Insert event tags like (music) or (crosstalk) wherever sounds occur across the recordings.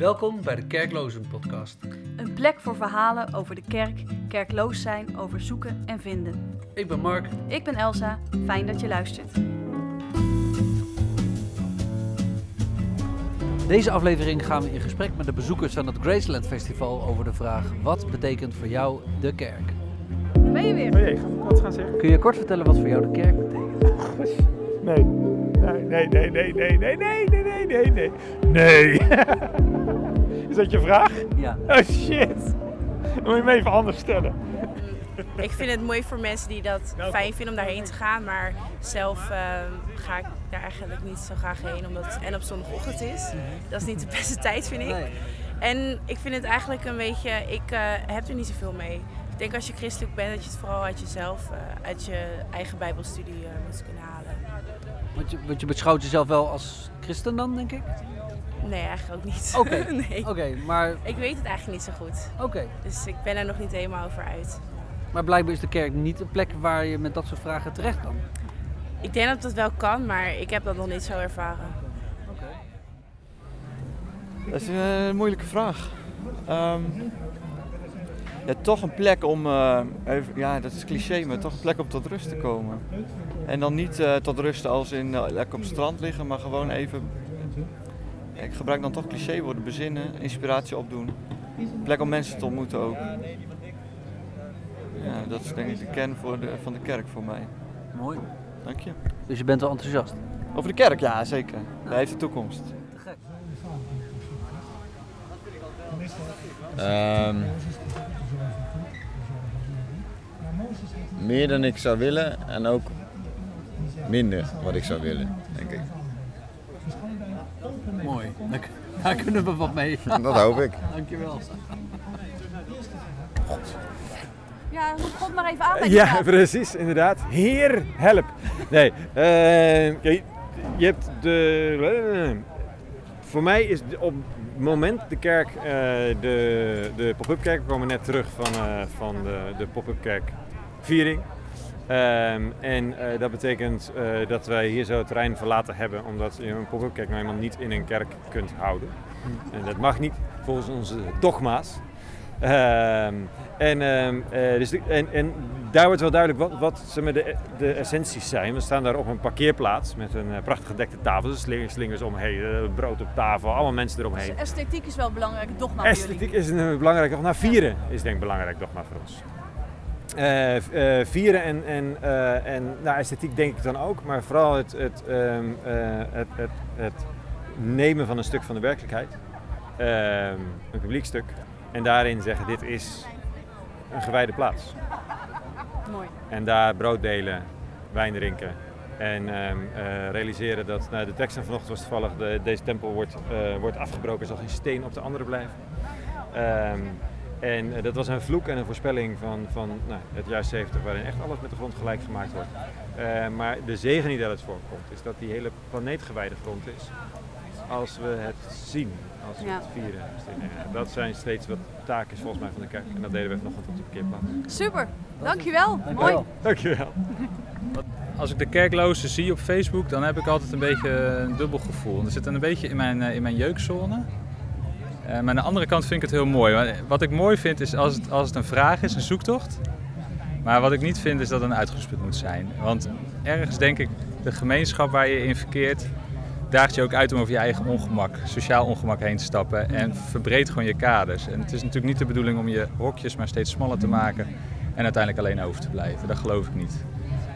Welkom bij de Kerklozen Podcast. Een plek voor verhalen over de kerk, kerkloos zijn, over zoeken en vinden. Ik ben Mark. Ik ben Elsa, fijn dat je luistert. Deze aflevering gaan we in gesprek met de bezoekers van het Graceland Festival over de vraag: wat betekent voor jou de kerk? Ben je weer. Oh jee, ga ik wat gaan zeggen? Kun je kort vertellen wat voor jou de kerk betekent? Nee. Nee, nee, nee, nee, nee, nee, nee, nee, nee, nee. Nee. (laughs) Dat je vraag? Ja. (laughs) Oh shit. Dan moet je me even anders stellen. Ik vind het mooi voor mensen die dat fijn vinden om daarheen te gaan. Maar zelf ehm, ga ik daar eigenlijk niet zo graag heen. Omdat het en op zondagochtend is. Dat is niet de beste tijd, vind ik. En ik vind het eigenlijk een beetje... Ik eh, heb er niet zoveel mee. Ik denk als je christelijk bent, dat je het vooral uit jezelf, eh, uit je eigen bijbelstudie eh, moet kunnen halen. Want je, want je beschouwt jezelf wel als christen dan, denk ik? Nee, eigenlijk ook niet. Oké. (laughs) nee. Oké, maar, Ik weet het eigenlijk niet zo goed. oké. Dus ik ben er nog niet helemaal over uit. maar blijkbaar is de kerk niet een plek waar je met dat soort vragen terecht kan. Ik denk dat dat wel kan, maar ik heb dat nog niet zo ervaren. Oké. Dat is een eh, moeilijke vraag. Ehm, ja, toch een plek om, eh, even, ja dat is cliché, maar toch een plek om tot rust te komen. En dan niet eh, tot rust als in lekker op het strand liggen, maar gewoon even, ik gebruik dan toch clichéwoorden, bezinnen, inspiratie opdoen. Een plek om mensen te ontmoeten ook. Ja, dat is denk ik de kern voor de, van de kerk voor mij. Mooi. Dank je. Dus je bent wel enthousiast. Over de kerk, ja zeker. Hij heeft de toekomst. Te gek. Ehm, meer dan ik zou willen en ook minder wat ik zou willen, denk ik. Mooi. Daar, daar kunnen we wat mee. (laughs) Dat hoop ik. Dankjewel. Ja, roep God maar even aan Ja, precies, inderdaad. Heer, help. Nee, eh, kijk, je hebt de... Voor mij is de- op het moment de kerk, eh, de, de pop-up kerk, we komen net terug van, eh, van de, de pop-up kerk viering. Ehm, en eh, dat betekent eh, dat wij hier zo het terrein verlaten hebben, omdat je een pop-up kerk nou eenmaal niet in een kerk kunt houden. En dat mag niet volgens onze dogma's. Ehm, en, ehm, eh, dus de- en, en daar wordt wel duidelijk wat, wat zeg maar, de, de essenties zijn. We staan daar op een parkeerplaats met een prachtig gedekte tafel. Dus slingers, slingers omheen, brood op tafel, allemaal mensen eromheen. Dus esthetiek is wel een belangrijke dogma voor Esthetiek jullie. is een belangrijk dogma. Nou, vieren is denk ik een belangrijk dogma voor ons. Eh, eh, vieren en, en, eh, en nou, esthetiek denk ik dan ook, maar vooral het, het, ehm, eh, het, het, het nemen van een stuk van de werkelijkheid, Ehm, een publiek stuk, en daarin zeggen dit is een gewijde plaats. Mooi. En daar brood delen, wijn drinken. En ehm, eh, realiseren dat, nou, de tekst van vanochtend was toevallig, de, deze tempel wordt, wordt afgebroken, er zal geen steen op de andere blijven. Ehm, en eh, dat was een vloek en een voorspelling van, van nou, het jaar 70, waarin echt alles met de grond gelijk gemaakt wordt. Eh, maar de zegen die daaruit voorkomt, is dat die hele planeet gewijde grond is. Als we het zien, als we Ja. het vieren. Dus die- dat zijn steeds wat taken volgens mij van de kerk. En dat deden we vanochtend op de parkeerplaats. Super, dankjewel. Mooi. Dankjewel. Dankjewel. Als ik de kerklozen zie op Facebook, dan heb ik altijd een beetje een dubbel gevoel. Er zit een beetje in mijn, eh, in mijn jeukzone. Eh, maar aan de andere kant vind ik het heel mooi. Wat ik mooi vind is als het, als het een vraag is, een zoektocht. Maar wat ik niet vind is dat het een uitgangspunt moet zijn. Want ergens denk ik, de gemeenschap waar je in verkeert, daagt je ook uit om over je eigen ongemak, sociaal ongemak heen te stappen. En verbreedt gewoon je kaders. En het is natuurlijk niet de bedoeling om je hokjes maar steeds smaller te maken en uiteindelijk alleen over te blijven. Dat geloof ik niet.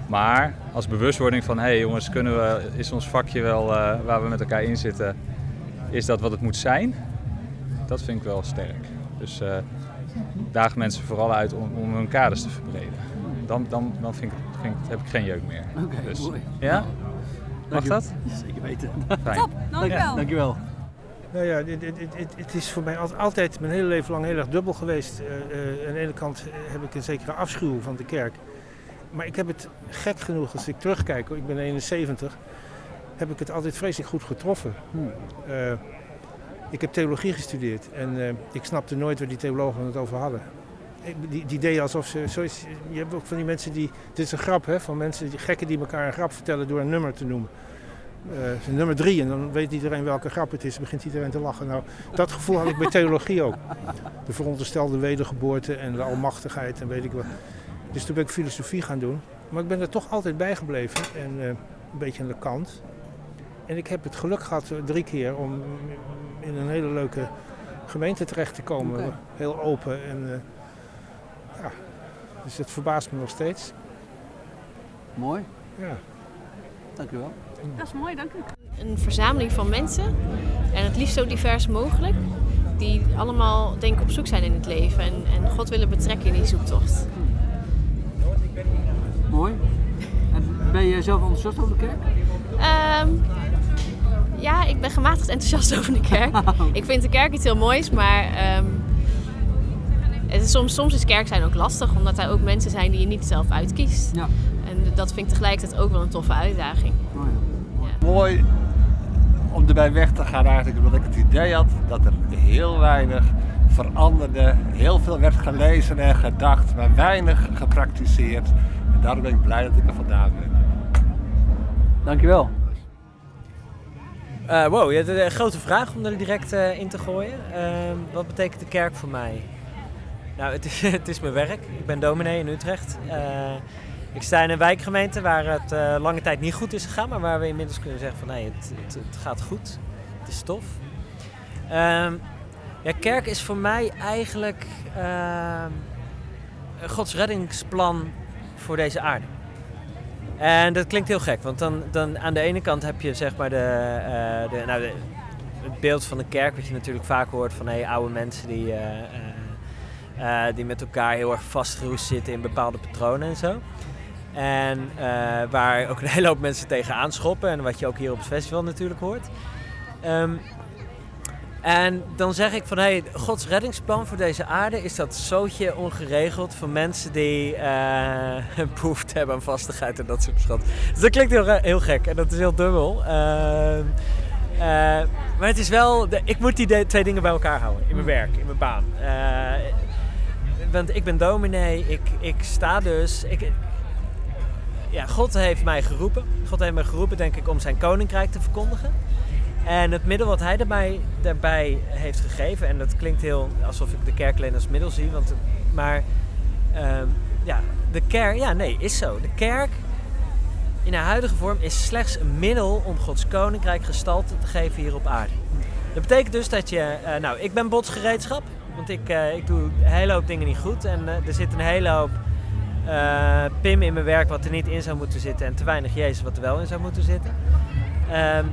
Maar als bewustwording van, hé hey jongens, kunnen we, is ons vakje wel eh, waar we met elkaar in zitten, is dat wat het moet zijn? Dat vind ik wel sterk. Dus eh daag mensen vooral uit om, om hun kaders te verbreden. Dan, dan, dan vind ik, vind ik, heb ik geen jeuk meer. Oké, Dus- mooi. Ja? Mag dat? Zeker weten. Fijn. Top, dankjewel. Dankjewel. Nou ja, dit- het is voor mij al- altijd mijn hele leven lang heel erg dubbel geweest. Eh, eh, aan de ene kant heb ik een zekere afschuw van de kerk. Maar ik heb het gek genoeg, als ik terugkijk, ik ben 71, heb ik het altijd vreselijk goed getroffen. Hmm. Eh, ik heb theologie gestudeerd en eh, ik snapte nooit waar die theologen het over hadden. Die, die deden alsof ze. Zoiets, je hebt ook van die mensen die. Dit is een grap, hè? Van mensen, die gekken die elkaar een grap vertellen door een nummer te noemen. Uh, nummer drie en dan weet iedereen welke grap het is, begint iedereen te lachen. Nou, dat gevoel had ik bij theologie ook. De veronderstelde wedergeboorte en de almachtigheid en weet ik wat. Dus toen ben ik filosofie gaan doen. Maar ik ben er toch altijd bij gebleven en uh, een beetje aan de kant. En ik heb het geluk gehad drie keer om in een hele leuke gemeente terecht te komen. Okay. Heel open en uh, ja, dus het verbaast me nog steeds. Mooi. Ja. Dank u wel. Dat is mooi, dank u. Een verzameling van mensen en het liefst zo divers mogelijk. Die allemaal denk ik op zoek zijn in het leven en, en God willen betrekken in die zoektocht. Mooi. En ben je zelf enthousiast over de kerk? Um, ja, ik ben gematigd enthousiast (laughs) over de kerk. ik vind de kerk iets heel moois, maar um, het is soms, soms is kerk zijn ook lastig, omdat er ook mensen zijn die je niet zelf uitkiest. Ja. En dat vind ik tegelijkertijd ook wel een toffe uitdaging. Oh ja. Ja. Mooi om erbij weg te gaan eigenlijk, omdat ik het idee had dat er heel weinig veranderde. Heel veel werd gelezen en gedacht, maar weinig gepraktiseerd. En daarom ben ik blij dat ik er vandaan ben. Dankjewel. Uh, wow, je een grote vraag om er direct uh, in te gooien. Uh, wat betekent de kerk voor mij? Nou, het is, (laughs) het is mijn werk. Ik ben dominee in Utrecht. ik sta in een wijkgemeente waar het lange tijd niet goed is gegaan, maar waar we inmiddels kunnen zeggen van nee, het, het, het gaat goed. Het is tof. Ehm, ja, kerk is voor mij eigenlijk ehm, Gods reddingsplan voor deze aarde. En dat klinkt heel gek, want dan, dan aan de ene kant heb je zeg maar de, uh, de, nou het beeld van de kerk, wat je natuurlijk vaak hoort van hey, oude mensen die, uh, uh, die met elkaar heel erg vastgeroest zitten in bepaalde patronen en zo. En waar ook een hele hoop mensen tegen aanschoppen en wat je ook hier op het festival natuurlijk hoort. Um, en dan zeg ik van, hé, hey, Gods reddingsplan voor deze aarde is dat zootje ongeregeld voor mensen die uh, (laughs) behoefte hebben aan vastigheid en dat soort schat. Dus dat klinkt heel, heel gek en dat is heel dubbel. Uh, uh, maar het is wel, ik moet die twee dingen bij elkaar houden in mijn werk, in mijn baan. want ik ben dominee, ik, ik sta dus, ik, ja, God heeft mij geroepen. God heeft mij geroepen, denk ik, om zijn koninkrijk te verkondigen. En het middel wat hij daarbij, daarbij heeft gegeven, en dat klinkt heel alsof ik de kerk alleen als middel zie, want, maar um, ja, de kerk, ja nee, is zo. De kerk in haar huidige vorm is slechts een middel om Gods koninkrijk gestalte te geven hier op aarde. Dat betekent dus dat je, uh, nou ik ben botsgereedschap, want ik, uh, ik doe een hele hoop dingen niet goed en uh, er zit een hele hoop pim in mijn werk wat er niet in zou moeten zitten en te weinig Jezus wat er wel in zou moeten zitten. Um,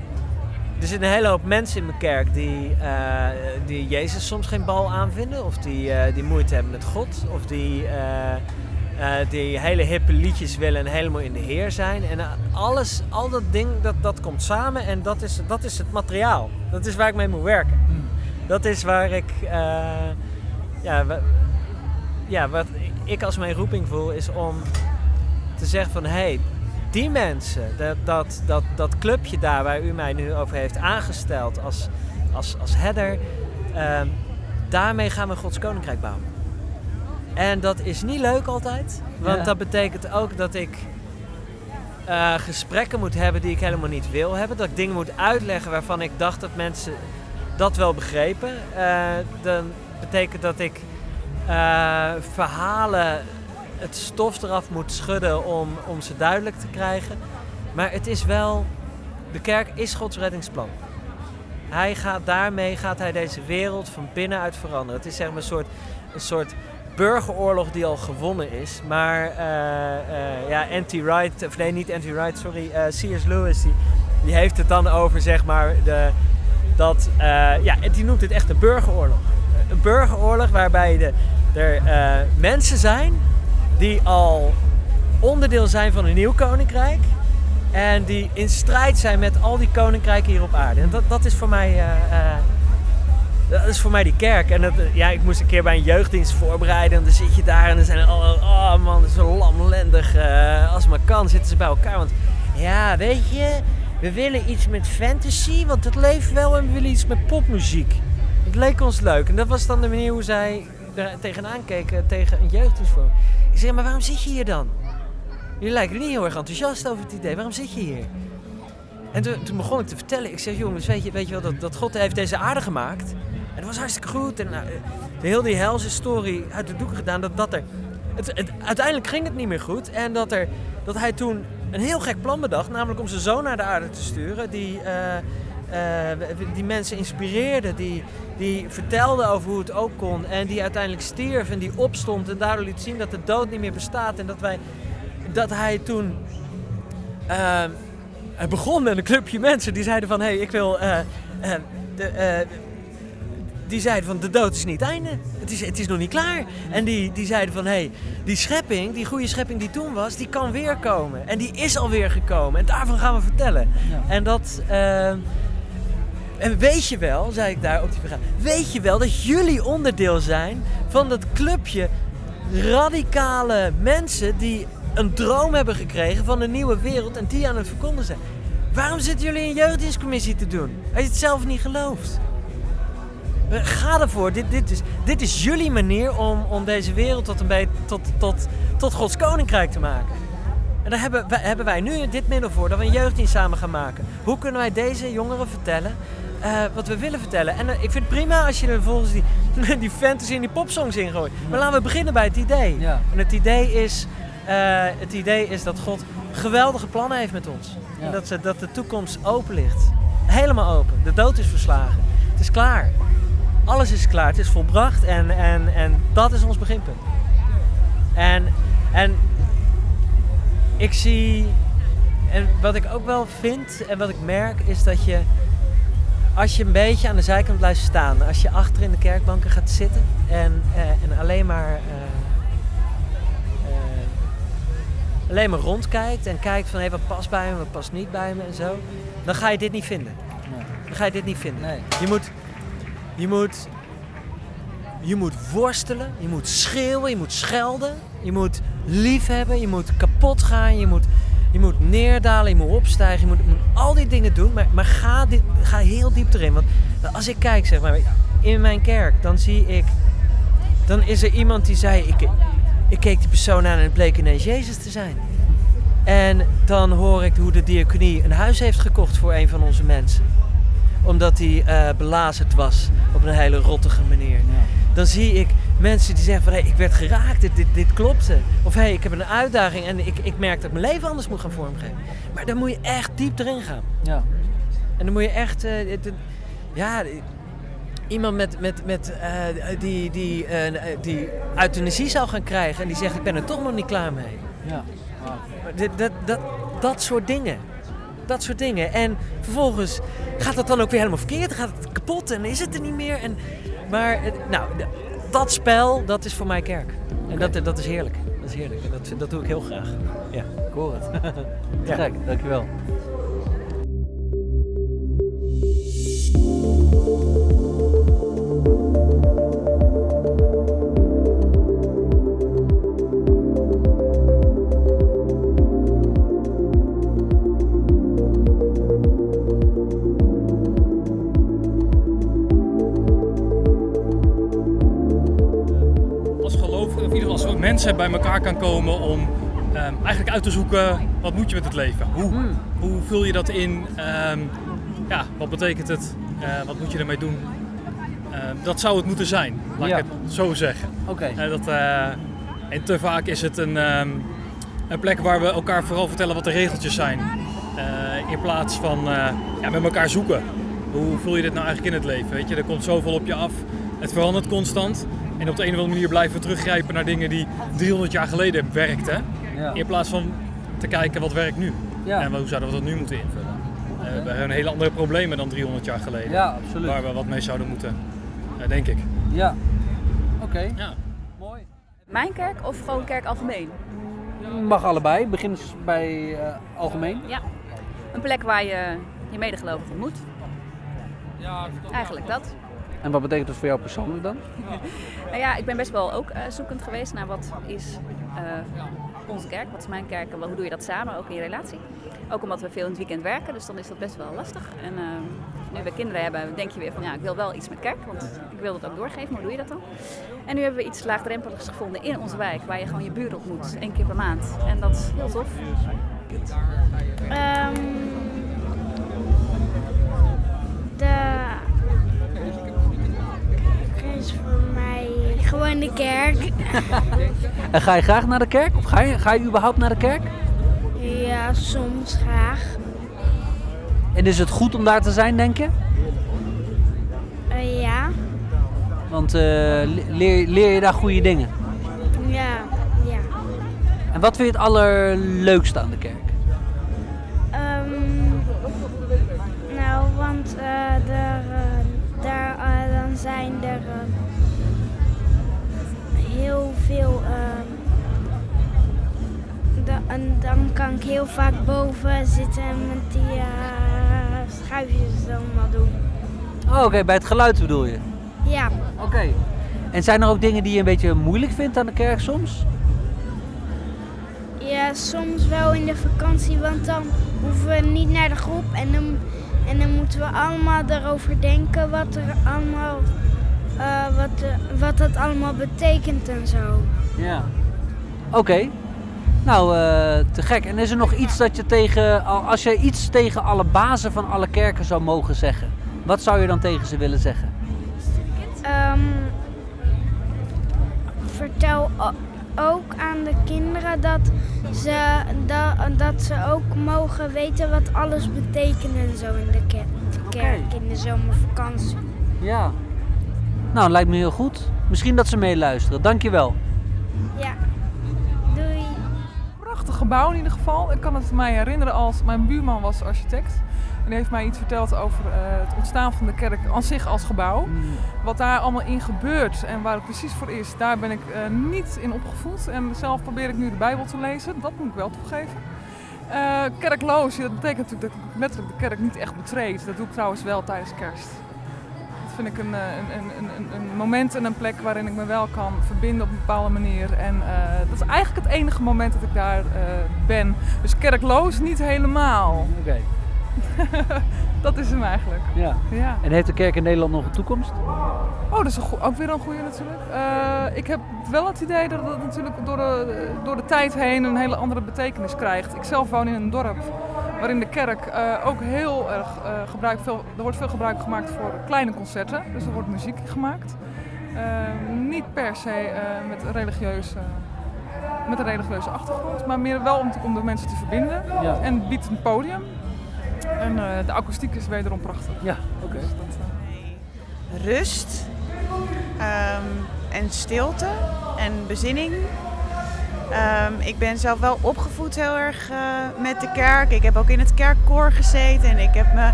er zitten een hele hoop mensen in mijn kerk die, uh, die Jezus soms geen bal aanvinden. Of die, uh, die moeite hebben met God. Of die, uh, die hele hippe liedjes willen en helemaal in de Heer zijn. En alles, al dat ding, dat, dat komt samen en dat is, dat is het materiaal. Dat is waar ik mee moet werken. Mm. Dat is waar ik... ja, ja, wat ik als mijn roeping voel is om te zeggen van... Hey, die mensen, dat, dat, dat, dat clubje daar waar u mij nu over heeft aangesteld als, als, als header, uh, daarmee gaan we Gods Koninkrijk bouwen. En dat is niet leuk altijd, want ja. dat betekent ook dat ik uh, gesprekken moet hebben die ik helemaal niet wil hebben. Dat ik dingen moet uitleggen waarvan ik dacht dat mensen dat wel begrepen. Uh, dan betekent dat ik uh, verhalen het stof eraf moet schudden om, om ze duidelijk te krijgen. Maar het is wel, de kerk is Gods reddingsplan. Hij gaat daarmee gaat hij deze wereld van binnenuit veranderen. Het is zeg maar een soort, een soort burgeroorlog die al gewonnen is. Maar uh, uh, ja, anti-right, of nee, niet anti-right, sorry, uh, C.S. Lewis, die, die heeft het dan over zeg maar de, dat, ja, die noemt het echt een burgeroorlog. Een burgeroorlog waarbij de, er mensen zijn die al onderdeel zijn van een nieuw koninkrijk. En die in strijd zijn met al die koninkrijken hier op aarde. En dat, dat is voor mij. Uh, uh, dat is voor mij die kerk. En dat, ja, ik moest een keer bij een jeugddienst voorbereiden. En dan zit je daar en dan zijn er. Oh man, zo lamlendig. Uh, als maar kan, zitten ze bij elkaar. Want ja, weet je, we willen iets met fantasy, want het leeft wel. En we willen iets met popmuziek. Het leek ons leuk. En dat was dan de manier hoe zij er tegenaan keken tegen een jeugddienst voor. Ik zeg, maar waarom zit je hier dan? Jullie lijken niet heel erg enthousiast over het idee. Waarom zit je hier? En toen, begon ik te vertellen. Ik zeg, jongens, weet je, weet je wel, dat, dat God heeft deze aarde gemaakt. En dat was hartstikke goed. En nou, de hele die helse story uit de doeken gedaan. Dat, dat er, het- uiteindelijk ging het niet meer goed. En dat, er, dat hij toen een heel gek plan bedacht. Namelijk om zijn zoon naar de aarde te sturen. Die, eh, eh, die mensen inspireerde. Die, die vertelde over hoe het ook kon. En die uiteindelijk stierf en die opstond. En daardoor liet zien dat de dood niet meer bestaat. En dat, wij, dat hij toen... het begon met een clubje mensen die zeiden van... hé, hey, ik wil... eh, eh, de, die zeiden van de dood is niet het einde. Het is, het is nog niet klaar. En die, die zeiden van hé, hey, die schepping, die goede schepping die toen was, die kan weer komen. En die is alweer gekomen. En daarvan gaan we vertellen. En dat. En weet je wel, zei ik daar op die vergadering, weet je wel dat jullie onderdeel zijn van dat clubje radicale mensen die een droom hebben gekregen van een nieuwe wereld en die aan het verkondigen zijn. Waarom zitten jullie een jeugddienstcommissie te doen? Als je het zelf niet gelooft. Eh, Ga ervoor. Dit, dit, is, dit is jullie manier om, om deze wereld tot, een beetje, tot, tot, tot Gods koninkrijk te maken. En daar hebben wij, hebben wij nu dit middel voor, dat we een jeugddienst samen gaan maken. Hoe kunnen wij deze jongeren vertellen eh, wat we willen vertellen? En eh, ik vind het prima als je er vervolgens die, (laughs) die fantasy en die popsongs in gooit. Maar laten we beginnen bij het idee. En het idee, is, eh, het idee is dat God geweldige plannen heeft met ons. Ja. En dat, ze, dat de toekomst open ligt. Helemaal open. De dood is verslagen. Het is klaar. Alles is klaar. Het is volbracht. En, en, en dat is ons beginpunt. En, en ik zie... En wat ik ook wel vind en wat ik merk is dat je... Als je een beetje aan de zijkant blijft staan. Als je achter in de kerkbanken gaat zitten. En, eh, en alleen maar... eh, eh, alleen maar rondkijkt en kijkt van hé, wat past bij me, wat past niet bij me en zo. Dan ga je dit niet vinden. Dan ga je dit niet vinden. Je moet, je moet, je moet worstelen, je moet schreeuwen, je moet schelden, je moet liefhebben, je moet kapot gaan, je moet, je moet neerdalen, je moet opstijgen, je moet, al die dingen doen. Maar, maar ga, ga heel diep erin. Want als ik kijk, zeg maar, in mijn kerk, dan zie ik, dan is er iemand die zei, ik, ik keek die persoon aan en het bleek ineens Jezus te zijn. En dan hoor ik hoe de diaconie een huis heeft gekocht voor een van onze mensen. Omdat hij eh belazerd was op een hele rottige manier. Dan zie ik mensen die zeggen van hé, ik werd geraakt, dit, dit, dit klopte. Of hé, ik heb een uitdaging en ik, ik merk dat mijn leven anders moet gaan vormgeven. Maar dan moet je echt diep erin gaan. Ja. En dan moet je echt, eh, ja, iemand met, met, met, eh, die, die, eh, die euthanasie zou gaan krijgen en die zegt ik ben er toch nog niet klaar mee. Ja. Dit- dat, dat, dat soort dingen. Dat soort dingen. En vervolgens gaat dat dan ook weer helemaal verkeerd. Dan gaat het kapot en is het er niet meer. En, maar nou, dat spel, dat is voor mij kerk. En dat, dat is heerlijk. Dat is heerlijk. En dat, dat doe ik heel graag. Ja. Ik hoor het. (laughs) Ja. gek, dankjewel. Mensen bij elkaar kan komen om ehm, eigenlijk uit te zoeken wat moet je met het leven? Hoe, hoe vul je dat in? Ehm, ja, wat betekent het? Eh, wat moet je ermee doen? Ehm, dat zou het moeten zijn, laat Ja. ik het zo zeggen. Oké. Eh, dat, eh, en te vaak is het een, een plek waar we elkaar vooral vertellen wat de regeltjes zijn. In plaats van ja, met elkaar zoeken. Hoe vul je dit nou eigenlijk in het leven? Weet je, er komt zoveel op je af. Het verandert constant. En op de een of andere manier blijven we teruggrijpen naar dingen die 300 jaar geleden werkten. Ja. In plaats van te kijken wat werkt nu. Ja. En hoe zouden we dat nu moeten invullen. Eh, we hebben hele andere problemen dan 300 jaar geleden. Ja, absoluut. Waar we wat mee zouden moeten, eh, denk ik. Ja. Oké. Ja. Mooi. Mijn kerk of gewoon kerk algemeen? Mag allebei. Begin eens bij eh, algemeen. Ja. Een plek waar je je medegelovigen ontmoet. Eigenlijk dat. En wat betekent dat voor jou persoonlijk dan? Nou ja, ik ben best wel ook eh, zoekend geweest naar wat is eh, onze kerk, wat is mijn kerk en hoe doe je dat samen, ook in je relatie. Ook omdat we veel in het weekend werken, dus dan is dat best wel lastig. En eh, nu we kinderen hebben, denk je weer van ja, ik wil wel iets met kerk, want ik wil dat ook doorgeven, maar hoe doe je dat dan? En nu hebben we iets laagdrempeligs gevonden in onze wijk, waar je gewoon je buurt ontmoet, één keer per maand. En dat is heel tof. Ehm, de kerk. (laughs) En ga je graag naar de kerk? Of ga je, ga je überhaupt naar de kerk? Ja, soms graag. En is het goed om daar te zijn, denk je? Eh, ja, Want eh, le- leer, leer je daar goede dingen? ja, ja. En wat vind je het allerleukste aan de kerk? Ehm, nou, want er, eh, daar, dan zijn er veel. ehm, da- en dan kan ik heel vaak boven zitten en met die eh, schuifjes allemaal doen. Oh, oké, bij het geluid bedoel je? Ja, Oké. En zijn er ook dingen die je een beetje moeilijk vindt aan de kerk soms? ja, soms wel in de vakantie, want dan hoeven we niet naar de groep en dan, en dan moeten we allemaal erover denken wat er allemaal, eh, wat, eh, wat dat allemaal betekent en zo. Ja. Oké. Nou, eh, te gek. En is er nog iets dat je tegen, al- als je iets tegen alle bazen van alle kerken zou mogen zeggen, wat zou je dan tegen ze willen zeggen? Ehm, vertel ook aan de kinderen dat ze, da- dat ze ook mogen weten wat alles betekent en zo in de ker- kerk in de zomervakantie. Ja. Nou, lijkt me heel goed. Misschien dat ze meeluisteren. Dankjewel. Ja. Doei. prachtig gebouw in ieder geval. Ik kan het mij herinneren als mijn buurman was architect. En die heeft mij iets verteld over eh, het ontstaan van de kerk aan zich als gebouw. Wat daar allemaal in gebeurt en waar het precies voor is, daar ben ik eh, niet in opgevoed. En zelf probeer ik nu de Bijbel te lezen, dat moet ik wel toegeven. Eh, kerkloos, dat betekent natuurlijk dat ik letterlijk de kerk niet echt betreed. Dat doe ik trouwens wel tijdens kerst. Dat vind ik een, eh, een, een, een, een moment en een plek waarin ik me wel kan verbinden op een bepaalde manier. En eh, dat is eigenlijk het enige moment dat ik daar eh, ben. Dus kerkloos niet helemaal. Oké. (laughs) dat is hem eigenlijk. Ja. Ja. En heeft de kerk in Nederland nog een toekomst? Oh, dat is ook weer een goede natuurlijk. Ik heb wel het idee dat het natuurlijk door de, door de tijd heen een hele andere betekenis krijgt. Ik zelf woon in een dorp waarin de kerk eh, ook heel erg eh, gebruik, veel, er wordt veel gebruik gemaakt voor kleine concerten. Dus er wordt muziek gemaakt. Eh, niet per se eh, met, religieuze, met een religieuze achtergrond, maar meer wel om, om de mensen te verbinden. Ja. En biedt een podium. En eh, de akoestiek is wederom prachtig. Ja, oké. Dus rust ehm, en stilte en bezinning. Ehm, ik ben zelf wel opgevoed heel erg eh, met de kerk. Ik heb ook in het kerkkoor gezeten en ik heb mijn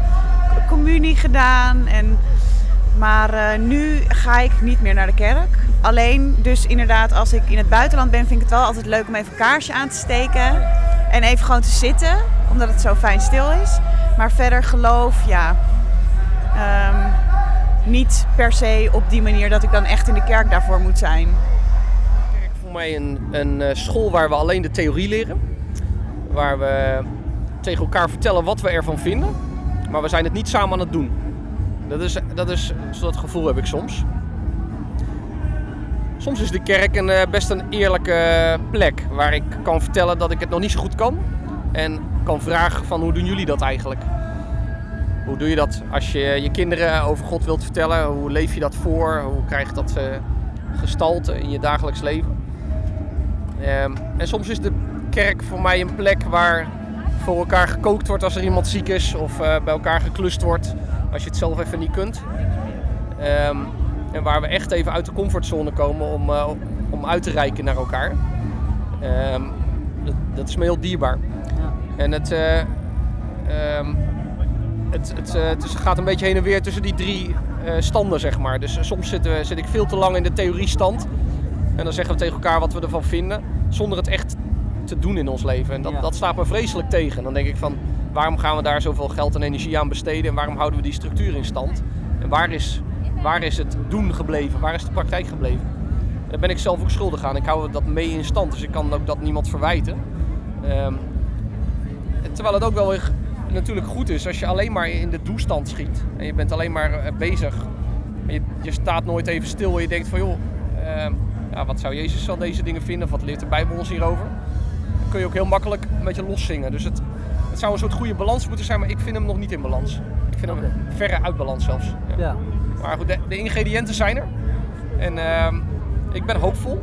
communie gedaan. En, maar eh, nu ga ik niet meer naar de kerk. Alleen dus inderdaad als ik in het buitenland ben vind ik het wel altijd leuk om even een kaarsje aan te steken. En even gewoon te zitten, omdat het zo fijn stil is. Maar verder geloof, ja, Ehm, niet per se op die manier dat ik dan echt in de kerk daarvoor moet zijn. Voor mij een, eh, school waar we alleen de theorie leren. Waar we tegen elkaar vertellen wat we ervan vinden. Maar we zijn het niet samen aan het doen. Dat is, dat is dat gevoel heb ik soms. Soms is de kerk een, eh, best een eerlijke plek waar ik kan vertellen dat ik het nog niet zo goed kan. En kan vragen van hoe doen jullie dat eigenlijk? Hoe doe je dat als je je kinderen over God wilt vertellen? Hoe leef je dat voor? Hoe krijgt dat eh, gestalte in je dagelijks leven? Ehm, en soms is de kerk voor mij een plek waar voor elkaar gekookt wordt als er iemand ziek is. Of eh, bij elkaar geklust wordt als je het zelf even niet kunt. Ehm, en waar we echt even uit de comfortzone komen om, eh, om uit te reiken naar elkaar. Ehm, dat, dat is me heel dierbaar. En het, eh, het, het, het gaat een beetje heen en weer tussen die drie standen, zeg maar. Dus soms we, zit ik veel te lang in de theoriestand. En dan zeggen we tegen elkaar wat we ervan vinden, zonder het echt te doen in ons leven. En dat, dat staat me vreselijk tegen. Dan denk ik van, waarom gaan we daar zoveel geld en energie aan besteden? En waarom houden we die structuur in stand? En waar is, waar is het doen gebleven? Waar is de praktijk gebleven? En daar ben ik zelf ook schuldig aan. Ik hou dat mee in stand, dus ik kan ook dat niemand verwijten. Ehm, terwijl het ook wel weer natuurlijk goed is als je alleen maar in de doestand schiet. En je bent alleen maar eh, bezig. Je, je staat nooit even stil en je denkt van joh, ehm, ja, wat zou Jezus van deze dingen vinden? Of wat leert de Bijbel ons hierover? Dan kun je ook heel makkelijk een beetje loszingen. Dus het, het zou een soort goede balans moeten zijn, maar ik vind hem nog niet in balans. Ik vind hem verre uit balans zelfs. Ja. Maar goed, de, de ingrediënten zijn er. En ehm, ik ben hoopvol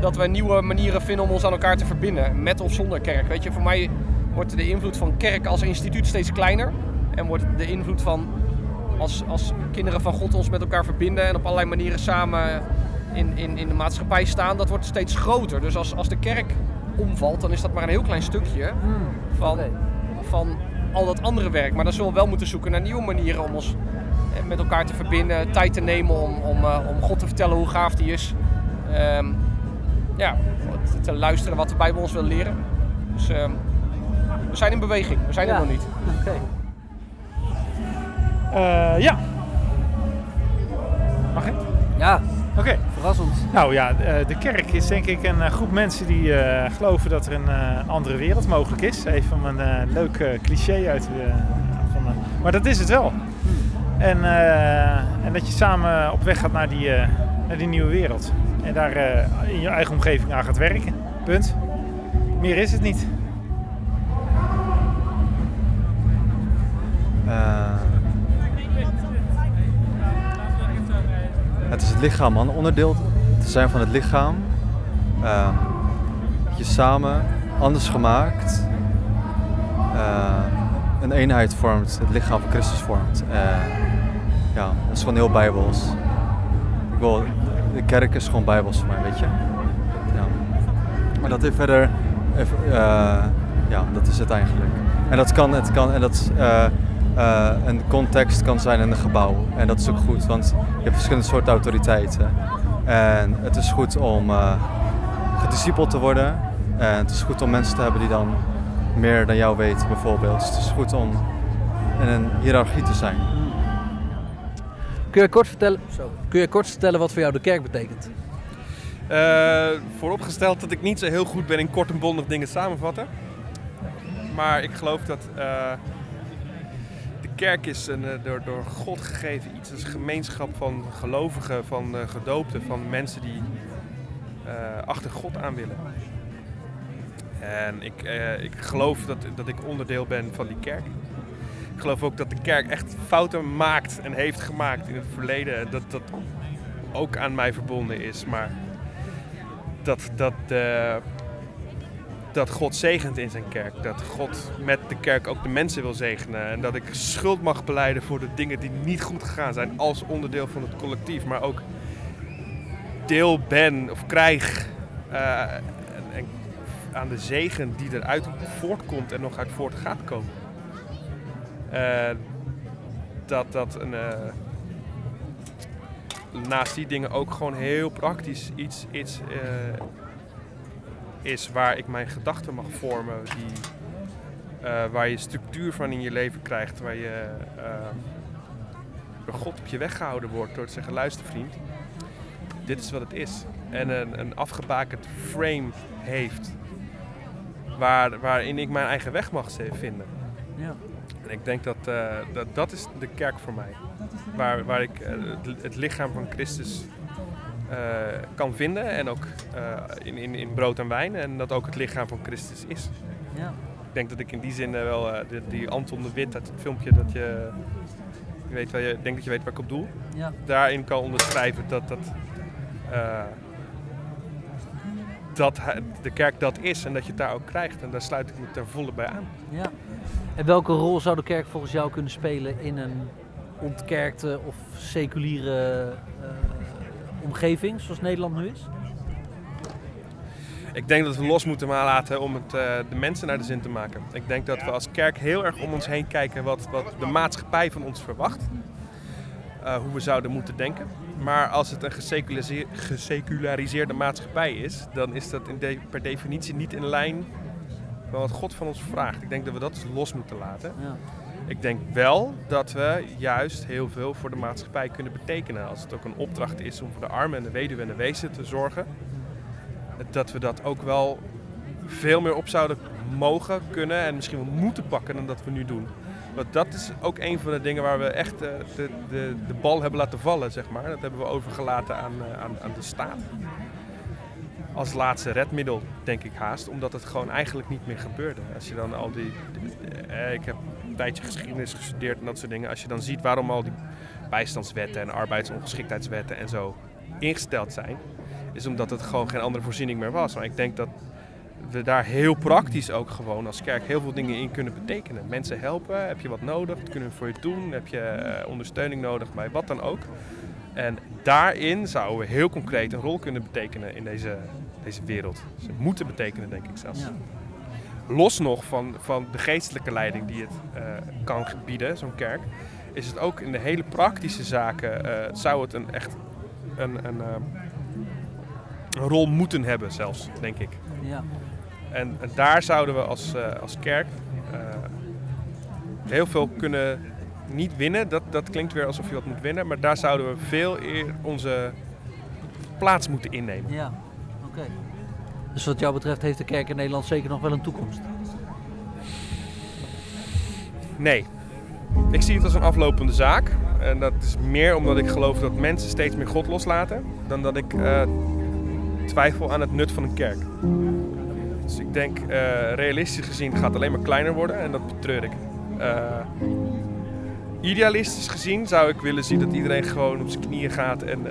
dat we nieuwe manieren vinden om ons aan elkaar te verbinden, met of zonder kerk. Weet je, voor mij wordt de invloed van kerk als instituut steeds kleiner. En wordt de invloed van als, als kinderen van God ons met elkaar verbinden en op allerlei manieren samen in, in, in de maatschappij staan, dat wordt steeds groter. Dus als, als de kerk omvalt, dan is dat maar een heel klein stukje van, van al dat andere werk. Maar dan zullen we wel moeten zoeken naar nieuwe manieren om ons eh, met elkaar te verbinden, tijd te nemen om, om, eh, om God te vertellen hoe gaaf die is. Ehm, ja, te- te luisteren wat de Bijbel ons wil leren. Dus ehm, we zijn in beweging, we zijn er nog niet. Oké. Eh, ja. Mag ik? Ja. Oké. Verrassend. Nou ja, eh, de kerk is denk ik een eh, groep mensen die eh, geloven dat er een eh, andere wereld mogelijk is. Even een eh, leuk eh, cliché uit de, van de, Maar dat is het wel. En, eh, en dat je samen op weg gaat naar die, eh, naar die nieuwe wereld. En daar eh, in je eigen omgeving aan gaat werken. Punt. Meer is het niet. Eh, het is het lichaam, man. Onderdeel te zijn van het lichaam. Eh, dat je samen, anders gemaakt, eh, een eenheid vormt, het lichaam van Christus vormt. Eh, ja, dat is gewoon heel bijbels. Ik wil, de kerk is gewoon bijbels voor mij, weet je. Ja. Maar dat heeft verder, eh, ja, dat is het eigenlijk. En dat kan, het kan, en dat eh, een context kan zijn in een gebouw. En dat is ook goed, want je hebt verschillende soorten autoriteiten. En het is goed om eh gediscipeld te worden. En het is goed om mensen te hebben die dan meer dan jou weten, bijvoorbeeld. Dus het is goed om in een hiërarchie te zijn. Kun je, kort vertellen, zo, kun je kort vertellen wat voor jou de kerk betekent? Eh, vooropgesteld dat ik niet zo heel goed ben in kort en bondig dingen samenvatten. Maar ik geloof dat eh, kerk is een eh, door, door God gegeven iets. Is een gemeenschap van gelovigen, van eh, gedoopten, van mensen die eh, achter God aan willen. En ik, ik geloof dat, dat ik onderdeel ben van die kerk. Ik geloof ook dat de kerk echt fouten maakt en heeft gemaakt in het verleden. Dat dat ook aan mij verbonden is. Maar dat, dat, dat God zegent in zijn kerk. Dat God met de kerk ook de mensen wil zegenen. En dat ik schuld mag beleiden voor de dingen die niet goed gegaan zijn als onderdeel van het collectief. Maar ook deel ben of krijg eh, aan de zegen die eruit voortkomt en nog uit voort gaat komen. Eh, dat dat een, eh, naast die dingen ook gewoon heel praktisch iets, iets is waar ik mijn gedachten mag vormen. Die, eh, waar je structuur van in je leven krijgt. Waar je eh, door God op je weg gehouden wordt door te zeggen: luister vriend, dit is wat het is. En een, een afgebakend frame heeft waar, waarin ik mijn eigen weg mag vinden. Ja. En ik denk dat, eh, dat dat is de kerk voor mij. Waar, waar ik het, het lichaam van Christus kan vinden. En ook eh, in, in, in brood en wijn. En dat ook het lichaam van Christus is. Ja. Ik denk dat ik in die zin eh, wel eh, die, die Anton de Wit uit het filmpje dat je... Je weet waar je, denk dat je weet waar ik op doel. Ja. Daarin kan onderschrijven dat, dat, eh, dat de kerk dat is en dat je het daar ook krijgt. En daar sluit ik me ten volle bij aan. Ja. En welke rol zou de kerk volgens jou kunnen spelen in een ontkerkte of seculiere eh, omgeving zoals Nederland nu is? Ik denk dat we los moeten laten om het, eh, de mensen naar de zin te maken. Ik denk dat we als kerk heel erg om ons heen kijken wat, wat de maatschappij van ons verwacht. Eh, hoe we zouden moeten denken. Maar als het een geseculariseer- geseculariseerde maatschappij is, dan is dat in de- per definitie niet in lijn van wat God van ons vraagt. Ik denk dat we dat los moeten laten. Ja. Ik denk wel dat we juist heel veel voor de maatschappij kunnen betekenen. Als het ook een opdracht is om voor de armen en de weduwe en de wezen te zorgen. Dat we dat ook wel veel meer op zouden mogen, kunnen en misschien wel moeten pakken dan dat we nu doen. Want dat is ook een van de dingen waar we echt eh, de, de, de bal hebben laten vallen, zeg maar. Dat hebben we overgelaten aan, eh, aan, aan de staat. Als laatste redmiddel, denk ik haast, omdat het gewoon eigenlijk niet meer gebeurde. Als je dan al die. eh, ik heb tijdje geschiedenis gestudeerd en dat soort dingen. Als je dan ziet waarom al die bijstandswetten en arbeidsongeschiktheidswetten en zo ingesteld zijn. is omdat het gewoon geen andere voorziening meer was. Maar ik denk dat we daar heel praktisch ook gewoon als kerk heel veel dingen in kunnen betekenen. Mensen helpen, heb je wat nodig, wat kunnen we voor je doen, heb je eh, ondersteuning nodig bij wat dan ook. En daarin zouden we heel concreet een rol kunnen betekenen in deze, deze wereld. Ze moeten betekenen, denk ik zelfs. Los nog van, van de geestelijke leiding die het eh, kan bieden, zo'n kerk, is het ook in de hele praktische zaken, eh, zou het een echt een, een, eh, een rol moeten hebben zelfs, denk ik. Ja. En, en daar zouden we als, eh, als kerk heel veel kunnen niet winnen. Dat, dat klinkt weer alsof je wat moet winnen. Maar daar zouden we veel eer onze plaats moeten innemen. Ja, oké. Dus wat jou betreft heeft de kerk in Nederland zeker nog wel een toekomst. Nee. Ik zie het als een aflopende zaak. En dat is meer omdat ik geloof dat mensen steeds meer God loslaten. Dan dat ik eh, twijfel aan het nut van een kerk. Dus ik denk, eh, realistisch gezien gaat het alleen maar kleiner worden. En dat betreur ik. Eh, idealistisch gezien zou ik willen zien dat iedereen gewoon op zijn knieën gaat. En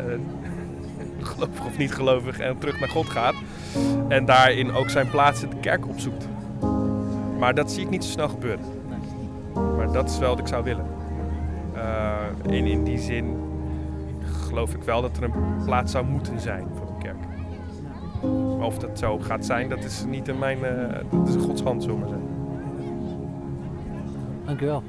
gelovig of niet gelovig. En terug naar God gaat. En daarin ook zijn plaats in de kerk opzoekt. Maar dat zie ik niet zo snel gebeuren. Maar dat is wel wat ik zou willen. Eh, en in die zin geloof ik wel dat er een plaats zou moeten zijn voor een kerk. Of dat zo gaat zijn, dat is niet in mijn... eh, dat is een Gods hand, zullen we maar zeggen. Dank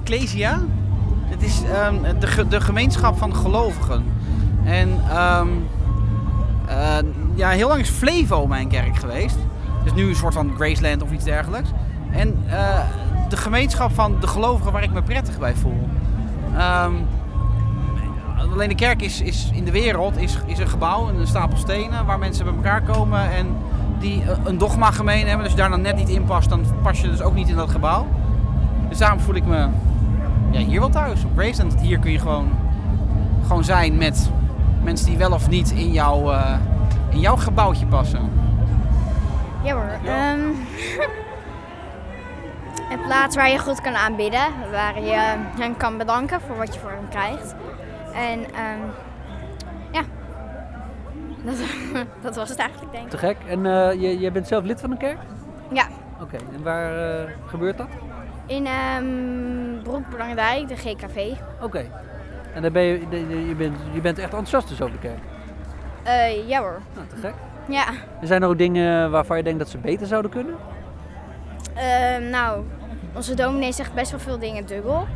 Ecclesia? Het is ehm, de, de gemeenschap van gelovigen. En ehm, eh, ja, heel lang is Flevo mijn kerk geweest. Dus nu een soort van Graceland of iets dergelijks. En eh, de gemeenschap van de gelovigen waar ik me prettig bij voel. Ehm, alleen de kerk is, is in de wereld is, is een gebouw, een stapel stenen waar mensen bij elkaar komen en die eh, een dogma gemeen hebben. Dus als je daar dan net niet in past, dan pas je dus ook niet in dat gebouw. Dus daarom voel ik me ja, hier wel thuis op Graceland. Hier kun je gewoon, gewoon zijn met mensen die wel of niet in, jouw eh, in jouw gebouwtje passen. Ja hoor. ehm, (laughs) een plaats waar je goed kan aanbidden. Waar je hen kan bedanken voor wat je voor hem krijgt. En ehm, ja, dat, (laughs) dat was het eigenlijk denk ik. Te gek. En eh, je, je bent zelf lid van een kerk? Ja, Oké. En waar eh, gebeurt dat? In um, Broekbelangrijk, de GKV. Oké. En dan ben je, je, bent, je bent echt enthousiast dus over de kerk? Eh, ja hoor. Nou, te gek. Ja, Er zijn er ook dingen waarvan je denkt dat ze beter zouden kunnen? Ehm, nou, onze dominee zegt best wel veel dingen dubbel.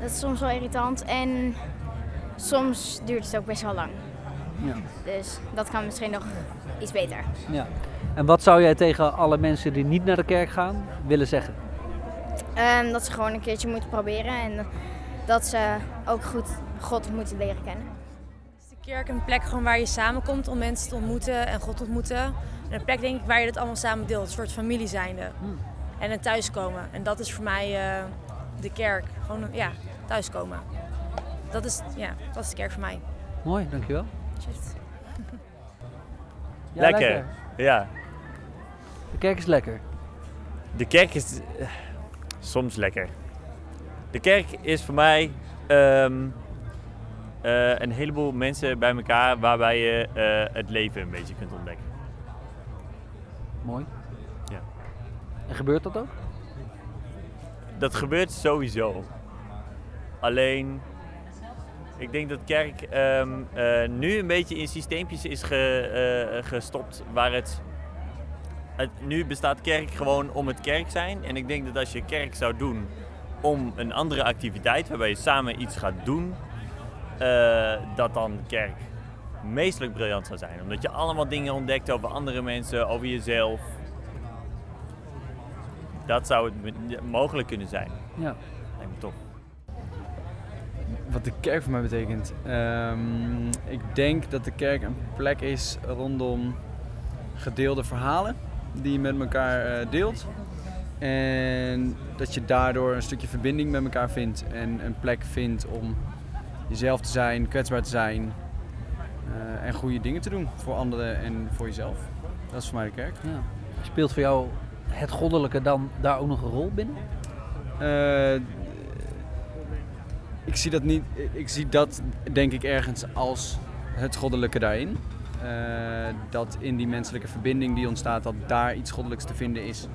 Dat is soms wel irritant en soms duurt het ook best wel lang. Ja. Dus dat kan misschien nog iets beter. ja. En wat zou jij tegen alle mensen die niet naar de kerk gaan willen zeggen? Ehm, dat ze gewoon een keertje moeten proberen en dat ze ook goed God moeten leren kennen. de kerk een plek gewoon waar je samenkomt om mensen te ontmoeten en God te ontmoeten. En een plek denk ik waar je dat allemaal samen deelt, een soort familie zijnde. En een thuiskomen. En dat is voor mij eh, de kerk. Gewoon ja, thuiskomen. Dat is, ja, dat is de kerk voor mij. Mooi, dankjewel. Shit. Ja, lekker. Ja. De kerk is lekker. De kerk is eh, soms lekker. De kerk is voor mij ehm, eh, een heleboel mensen bij elkaar waarbij je eh, het leven een beetje kunt ontdekken. Mooi. Ja. En gebeurt dat ook? Dat gebeurt sowieso. Alleen, ik denk dat kerk ehm, eh, nu een beetje in systeempjes is ge- gestopt waar het, het... Nu bestaat kerk gewoon om het kerk zijn. En ik denk dat als je kerk zou doen om een andere activiteit waarbij je samen iets gaat doen, eh, dat dan kerk meestelijk briljant zou zijn. Omdat je allemaal dingen ontdekt over andere mensen, over jezelf. Dat zou het mogelijk kunnen zijn. Ja. Lijkt me tof. Wat de kerk voor mij betekent. Ehm, ik denk dat de kerk een plek is rondom gedeelde verhalen die je met elkaar eh, deelt. En dat je daardoor een stukje verbinding met elkaar vindt en een plek vindt om jezelf te zijn, kwetsbaar te zijn eh, en goede dingen te doen voor anderen en voor jezelf. Dat is voor mij de kerk. Ja. Speelt voor jou het goddelijke dan daar ook nog een rol binnen? Eh, ik zie dat niet. Ik zie dat denk ik ergens als het goddelijke daarin. Eh, dat in die menselijke verbinding die ontstaat, dat daar iets goddelijks te vinden is.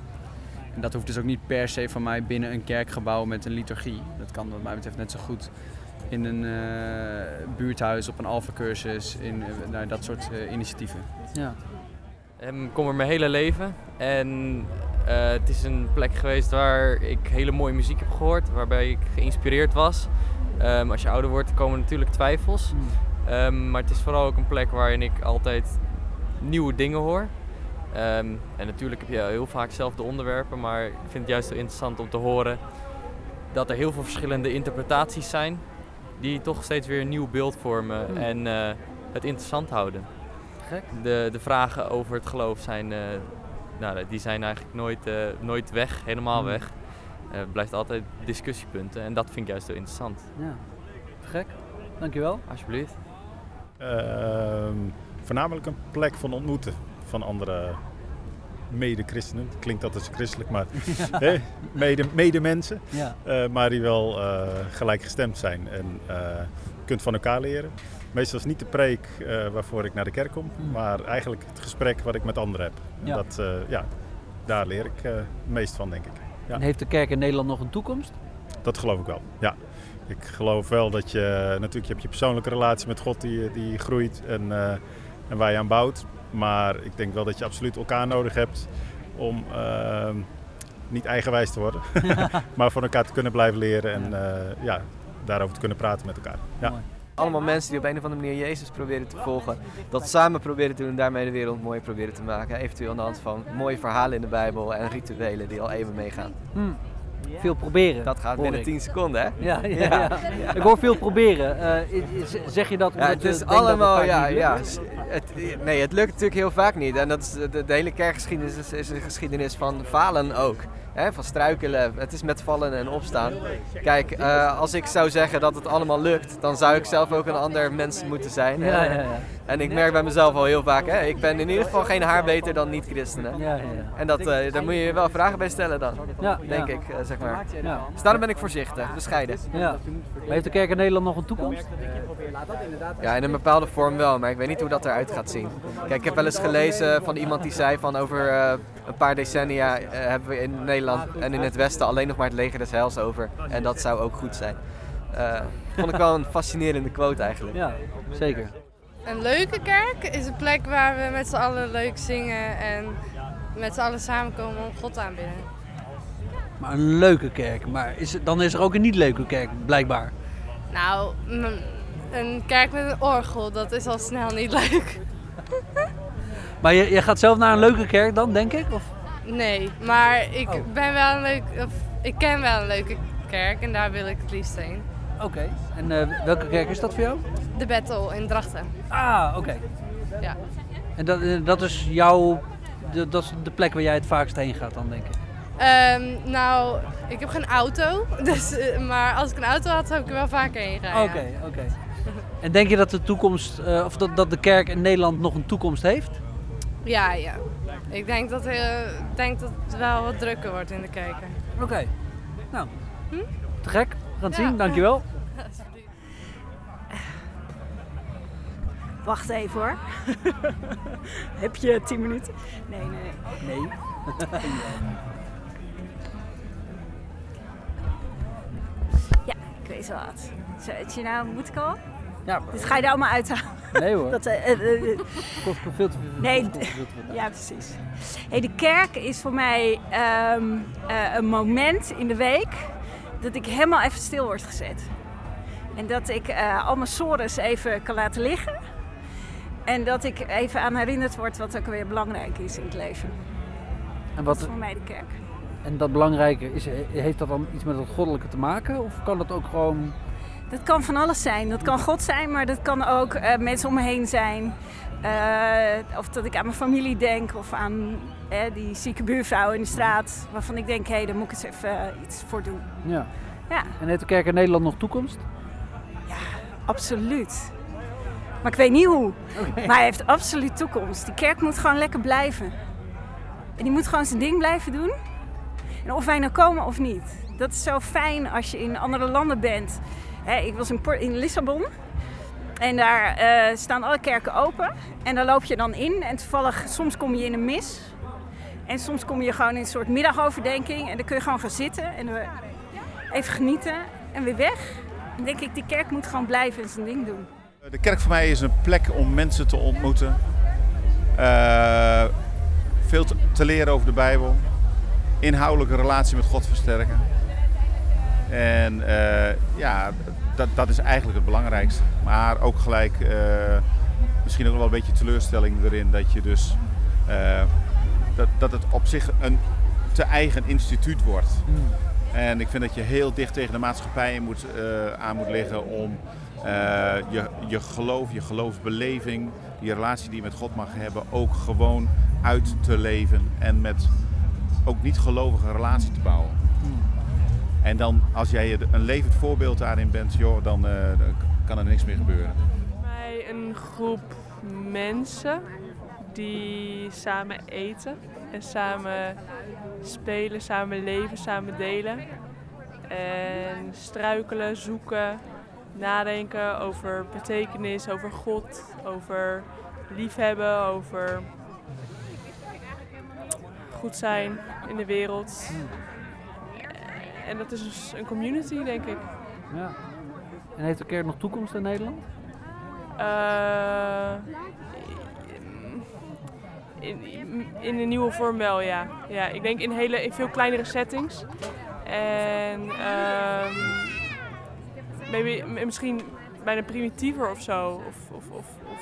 En dat hoeft dus ook niet per se van mij binnen een kerkgebouw met een liturgie. Dat kan wat mij betreft net zo goed in een eh, buurthuis, op een alfacursus, in eh, nou, dat soort eh, initiatieven. Ja. Ehm, Ik kom er mijn hele leven en eh, het is een plek geweest waar ik hele mooie muziek heb gehoord, waarbij ik geïnspireerd was. Ehm, als je ouder wordt komen natuurlijk twijfels, Ehm, maar het is vooral ook een plek waarin ik altijd nieuwe dingen hoor. Ehm, en natuurlijk heb je heel vaak zelf de onderwerpen, maar ik vind het juist heel interessant om te horen dat er heel veel verschillende interpretaties zijn die toch steeds weer een nieuw beeld vormen Hmm. en eh, het interessant houden. Gek. De, de vragen over het geloof zijn, eh, nou, die zijn eigenlijk nooit, eh, nooit weg, helemaal Hmm. weg. Het blijft altijd discussiepunten en dat vind ik juist heel interessant. Ja. Gek. Dankjewel. Alsjeblieft. Ehm, voornamelijk een plek van ontmoeten van andere mede-christenen. Klinkt dat als christelijk, maar Ja. (laughs) hè, mede, medemensen. Ja. Eh, maar die wel eh, gelijkgestemd zijn en je kunt van elkaar leren. Meestal is niet de preek waarvoor ik naar de kerk kom, maar eigenlijk het gesprek wat ik met anderen heb. En Ja. Dat, ja, daar leer ik het meest van, denk ik. Ja. En heeft de kerk in Nederland nog een toekomst? Dat geloof ik wel, ja. Ik geloof wel dat je, natuurlijk je hebt je persoonlijke relatie met God die, die groeit en, eh, en waar je aan bouwt. Maar ik denk wel dat je absoluut elkaar nodig hebt om ehm, niet eigenwijs te worden. (laughs) maar van elkaar te kunnen blijven leren en eh, ja, daarover te kunnen praten met elkaar. Ja. Allemaal mensen die op een of andere manier Jezus proberen te volgen. Dat samen proberen te doen en daarmee de wereld mooi proberen te maken. Eventueel aan de hand van mooie verhalen in de Bijbel en rituelen die al eeuwen meegaan. Hmm. Veel proberen. Dat gaat binnen ik. 10 seconden, hè? Ja, ja, ja. Ik hoor veel proberen. Eh, zeg je dat Ja, omdat het je is denkt dat het allemaal, vaak ja, ja. Het, nee, het lukt natuurlijk heel vaak niet. En dat is, de, de hele kerkgeschiedenis is, is een geschiedenis van falen ook. Hè, van struikelen. Het is met vallen en opstaan. Kijk, eh, als ik zou zeggen dat het allemaal lukt, dan zou ik zelf ook een ander mens moeten zijn. Ja, ja, ja. En ik merk bij mezelf al heel vaak, hè, ik ben in ieder geval geen haar beter dan niet-christenen. Ja, ja, ja. En dat, eh, daar moet je wel vragen bij stellen dan, Ja, denk ik, eh, zeg maar. Ja. Dus daarom ben ik voorzichtig, bescheiden. Maar heeft de kerk in Nederland nog een toekomst? Ja, in een bepaalde vorm wel, maar ik weet niet hoe dat eruit gaat zien. Kijk, ik heb wel eens gelezen van iemand die zei van over eh, een paar decennia eh, hebben we in Nederland en in het Westen alleen nog maar het leger des heils over. En dat zou ook goed zijn. Eh, vond ik wel een fascinerende quote eigenlijk. Ja, zeker. Een leuke kerk is een plek waar we met z'n allen leuk zingen en met z'n allen samenkomen om God aanbidden. Maar een leuke kerk. Maar is, het- dan is er ook een niet leuke kerk, blijkbaar. Nou, een kerk met een orgel, dat is al snel niet leuk. (laughs) Maar je, je gaat zelf naar een leuke kerk dan, denk ik? Of? Nee, maar ik Oh. ben wel een leuk, of, ik ken wel een leuke kerk en daar wil ik het liefst heen. Oké. En eh, welke kerk is dat voor jou? De Battle in Drachten. Ah, oké. Ja. En dat, eh, dat is jouw... de- dat is de plek waar jij het vaakst heen gaat dan, denk ik. Ehm, nou, ik heb geen auto, (laughs) dus, eh, maar als ik een auto had, zou ik er wel vaker heen gaan. Oké, oké. En denk je dat de toekomst, of dat, dat de kerk in Nederland nog een toekomst heeft? Ja, ja. Ik denk dat, eh, ik denk dat het wel wat drukker wordt in de kerken. Oké. Nou, te gek. We gaan het zien, dankjewel. (laughs) Wacht even hoor. (laughs) Heb je 10 minuten? Nee, nee. Nee. (laughs) Ja, ik weet wel wat. Zet je nou, moet ik Ja. Dit ga je er allemaal uithalen. Nee hoor. (laughs) Dat, eh, eh, Kost veel te veel. Nee, kost veel te veel. ja precies. Hey, de kerk is voor mij ehm, eh, een moment in de week dat ik helemaal even stil word gezet. En dat ik al mijn sores even kan laten liggen. En dat ik even aan herinnerd word wat ook weer belangrijk is in het leven. En Dat wat, is voor mij de kerk. en dat belangrijke, is, heeft dat dan iets met het goddelijke te maken? Of kan dat ook gewoon... Dat kan van alles zijn. Dat kan God zijn, maar dat kan ook eh, mensen om me heen zijn. Eh, of dat ik aan mijn familie denk of aan eh, die zieke buurvrouw in de straat. Waarvan ik denk, hé, hey, daar moet ik eens even iets voor doen. Ja. Ja. En heeft de kerk in Nederland nog toekomst? Absoluut. Maar ik weet niet hoe. Maar hij heeft absoluut toekomst. Die kerk moet gewoon lekker blijven. En die moet gewoon zijn ding blijven doen. En of wij nou komen of niet. Dat is zo fijn als je in andere landen bent. Ik was in, in Lissabon. En daar eh, staan alle kerken open. En daar loop je dan in. En toevallig, soms kom je in een mis. En soms kom je gewoon in een soort middagoverdenking. En dan kun je gewoon gaan zitten. En even genieten. En weer weg. Dan denk ik, die kerk moet gewoon blijven en zijn ding doen. De kerk voor mij is een plek om mensen te ontmoeten. Eh, veel te leren over de Bijbel. Inhoudelijke relatie met God versterken. En eh, ja, dat, dat is eigenlijk het belangrijkste. Maar ook gelijk eh, misschien ook wel een beetje teleurstelling erin dat je dus eh, dat, dat het op zich een te eigen instituut wordt. En ik vind dat je heel dicht tegen de maatschappij moet, aan moet liggen om je, je geloof, je geloofsbeleving, die relatie die je met God mag hebben, ook gewoon uit te leven en met ook niet gelovige relatie te bouwen. En dan als jij een levend voorbeeld daarin bent, joh, dan, eh, dan kan er niks meer gebeuren. mij een groep mensen die samen eten en samen spelen, samen leven, samen delen. En struikelen, zoeken, nadenken over betekenis, over God, over liefhebben, over goed zijn in de wereld. En dat is dus een community, denk ik. Ja. En heeft de kerk nog toekomst in Nederland? Eh, in, in een nieuwe vorm wel, ja. ja. Ik denk in, hele, in veel kleinere settings. En ehm, maybe, misschien bijna primitiever of zo. Of, of, of, of,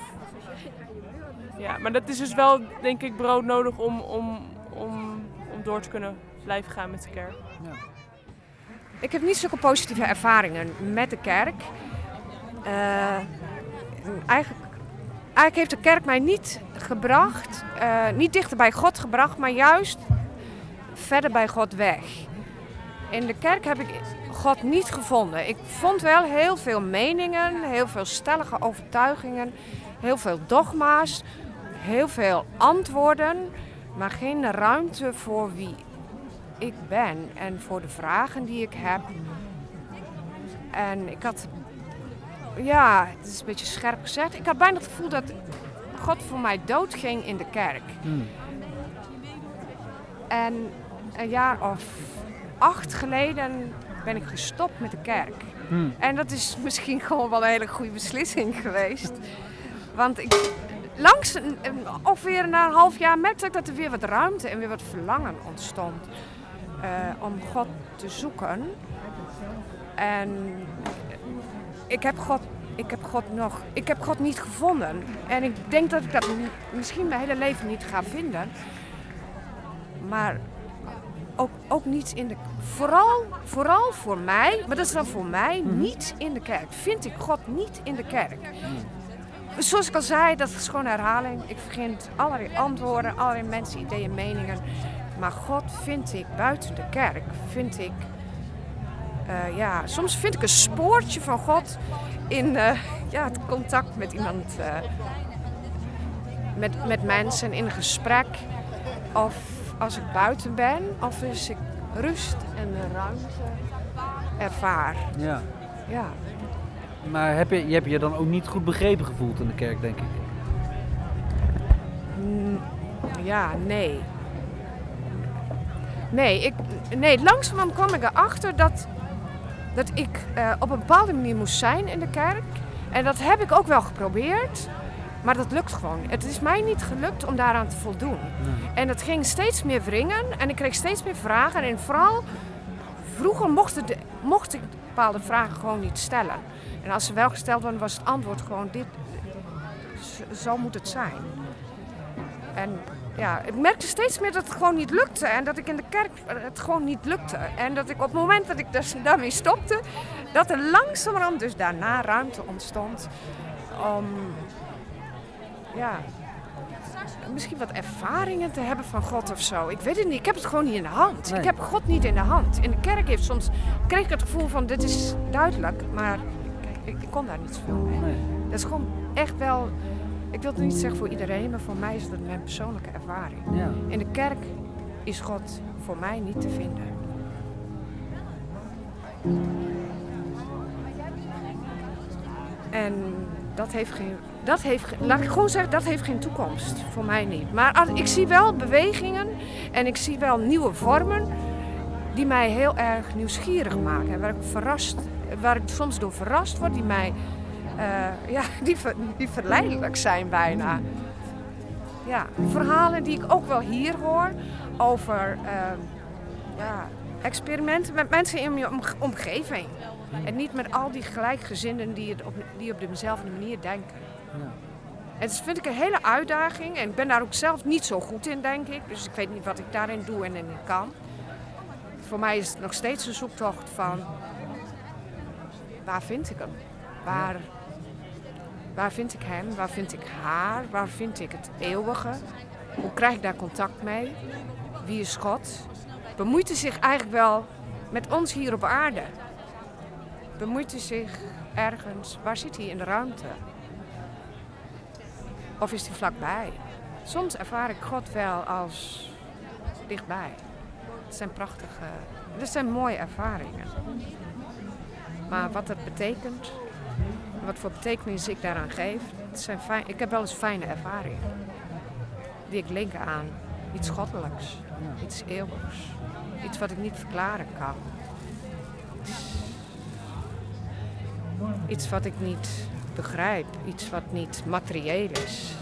ja, maar dat is dus wel, denk ik, brood nodig om, om, om, om door te kunnen blijven gaan met de kerk. Ik heb niet zulke positieve ervaringen met de kerk. Eh, eigenlijk, eigenlijk heeft de kerk mij niet gebracht, eh, niet dichter bij God gebracht, maar juist verder bij God weg. In de kerk heb ik God niet gevonden. Ik vond wel heel veel meningen, heel veel stellige overtuigingen, heel veel dogma's, heel veel antwoorden, maar geen ruimte voor wie ik ben en voor de vragen die ik heb. En ik had, ja, het is een beetje scherp gezegd, ik had bijna het gevoel dat God voor mij doodging in de kerk. En een jaar of acht geleden ben ik gestopt met de kerk. Hmm. En dat is misschien (laughs) gewoon wel een hele goede beslissing geweest. Want ik, langs, ongeveer na een half jaar merkte ik dat er weer wat ruimte en weer wat verlangen ontstond. Eh, om God te zoeken. En ik heb God, ik heb God nog, ik heb God niet gevonden. En ik denk dat ik dat misschien mijn hele leven niet ga vinden. Maar ook, ook niet in de. Vooral, vooral voor mij, maar dat is dan voor mij, niet in de kerk. Vind ik God niet in de kerk. Zoals ik al zei, dat is gewoon herhaling. Ik vind allerlei antwoorden, allerlei mensen, ideeën, meningen. Maar God vind ik buiten de kerk, vind ik. eh, ja, soms vind ik een spoortje van God in eh, ja, het contact met iemand, eh, met, met mensen in gesprek. Of als ik buiten ben, of als ik rust en ruimte ervaar. Ja. Ja. Maar heb je, je hebt je dan ook niet goed begrepen gevoeld in de kerk, denk ik? Mm, Ja, nee. Nee, ik, nee, langzamerhand kwam ik erachter dat, dat ik eh, op een bepaalde manier moest zijn in de kerk. En dat heb ik ook wel geprobeerd. Maar dat lukt gewoon. Het is mij niet gelukt om daaraan te voldoen. En het ging steeds meer wringen en ik kreeg steeds meer vragen. En vooral, vroeger mochten de, mocht ik bepaalde vragen gewoon niet stellen. En als ze wel gesteld worden, was het antwoord gewoon dit. Zo moet het zijn. En ja, ik merkte steeds meer dat het gewoon niet lukte. En dat ik in de kerk eh, het gewoon niet lukte. En dat ik op het moment dat ik dus (laughs) daarmee stopte, dat er langzamerhand dus daarna ruimte ontstond om ja, misschien wat ervaringen te hebben van God of zo. Ik weet het niet. Ik heb het gewoon niet in de hand. Nee. Ik heb God niet in de hand. In de kerk heeft soms kreeg ik het gevoel van dit is duidelijk, maar ik, ik, ik kon daar niet zoveel mee. Dat is gewoon echt wel. Ik wil het niet zeggen voor iedereen, maar voor mij is dat mijn persoonlijke ervaring. Ja. In de kerk is God voor mij niet te vinden. En dat heeft geen. Dat heeft, laat ik gewoon zeggen, dat heeft geen toekomst. Voor mij niet. Maar ik zie wel bewegingen en ik zie wel nieuwe vormen die mij heel erg nieuwsgierig maken. En waar ik, verrast, waar ik soms door verrast word, die mij eh, ja, (laughs) die, ver- die verleidelijk zijn bijna. Ja, verhalen die ik ook wel hier hoor over ehm, ja, experimenten met mensen in je omge- omgeving. En niet met al die gelijkgezinden die, het op, die op dezelfde manier denken. En dat vind ik een hele uitdaging. En ik ben daar ook zelf niet zo goed in, denk ik. Dus ik weet niet wat ik daarin doe en in kan. Voor mij is het nog steeds een zoektocht van... Waar vind ik hem? Waar, waar vind ik hem? Waar vind ik haar? Waar vind ik het eeuwige? Hoe krijg ik daar contact mee? Wie is God? Bemoeit hij zich eigenlijk wel met ons hier op aarde? Bemoeit hij zich ergens? Waar zit hij in de ruimte? Of is hij vlakbij? Soms ervaar ik God wel als dichtbij. Het zijn prachtige, het zijn mooie ervaringen. Maar wat dat betekent, wat voor betekenis ik daaraan geef, het zijn fijn, ik heb wel eens fijne ervaringen. Die ik link aan iets goddelijks, iets eeuwigs. Iets wat ik niet verklaren kan. Iets, wat ik niet begrijp, iets wat niet materieel is.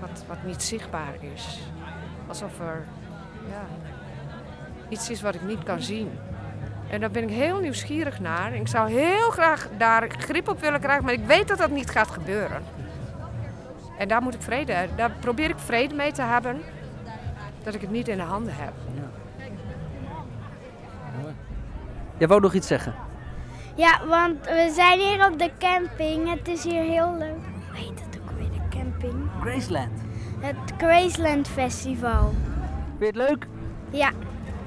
Wat, wat niet zichtbaar is. Alsof er ja, iets is wat ik niet kan zien. En daar ben ik heel nieuwsgierig naar. Ik zou heel graag daar grip op willen krijgen, maar ik weet dat dat niet gaat gebeuren. En daar moet ik vrede, daar probeer ik vrede mee te hebben, dat ik het niet in de handen heb. Jij wou nog iets zeggen? Ja, want we zijn hier op de camping. Het is hier heel leuk. Hoe heet het ook weer, de camping? Graceland. Het Graceland Festival. Vind je het leuk? Ja,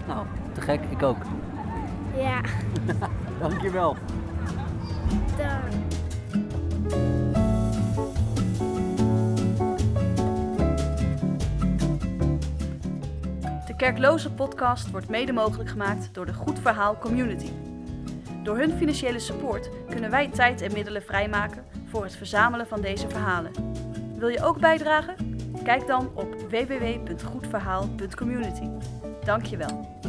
Nou, te gek. Ik ook. Ja. (laughs) Dankjewel. Dank. De Kerkloze podcast wordt mede mogelijk gemaakt door de Goed Verhaal Community. Door hun financiële support kunnen wij tijd en middelen vrijmaken voor het verzamelen van deze verhalen. Wil je ook bijdragen? Kijk dan op www.goedverhaal.community. Dankjewel.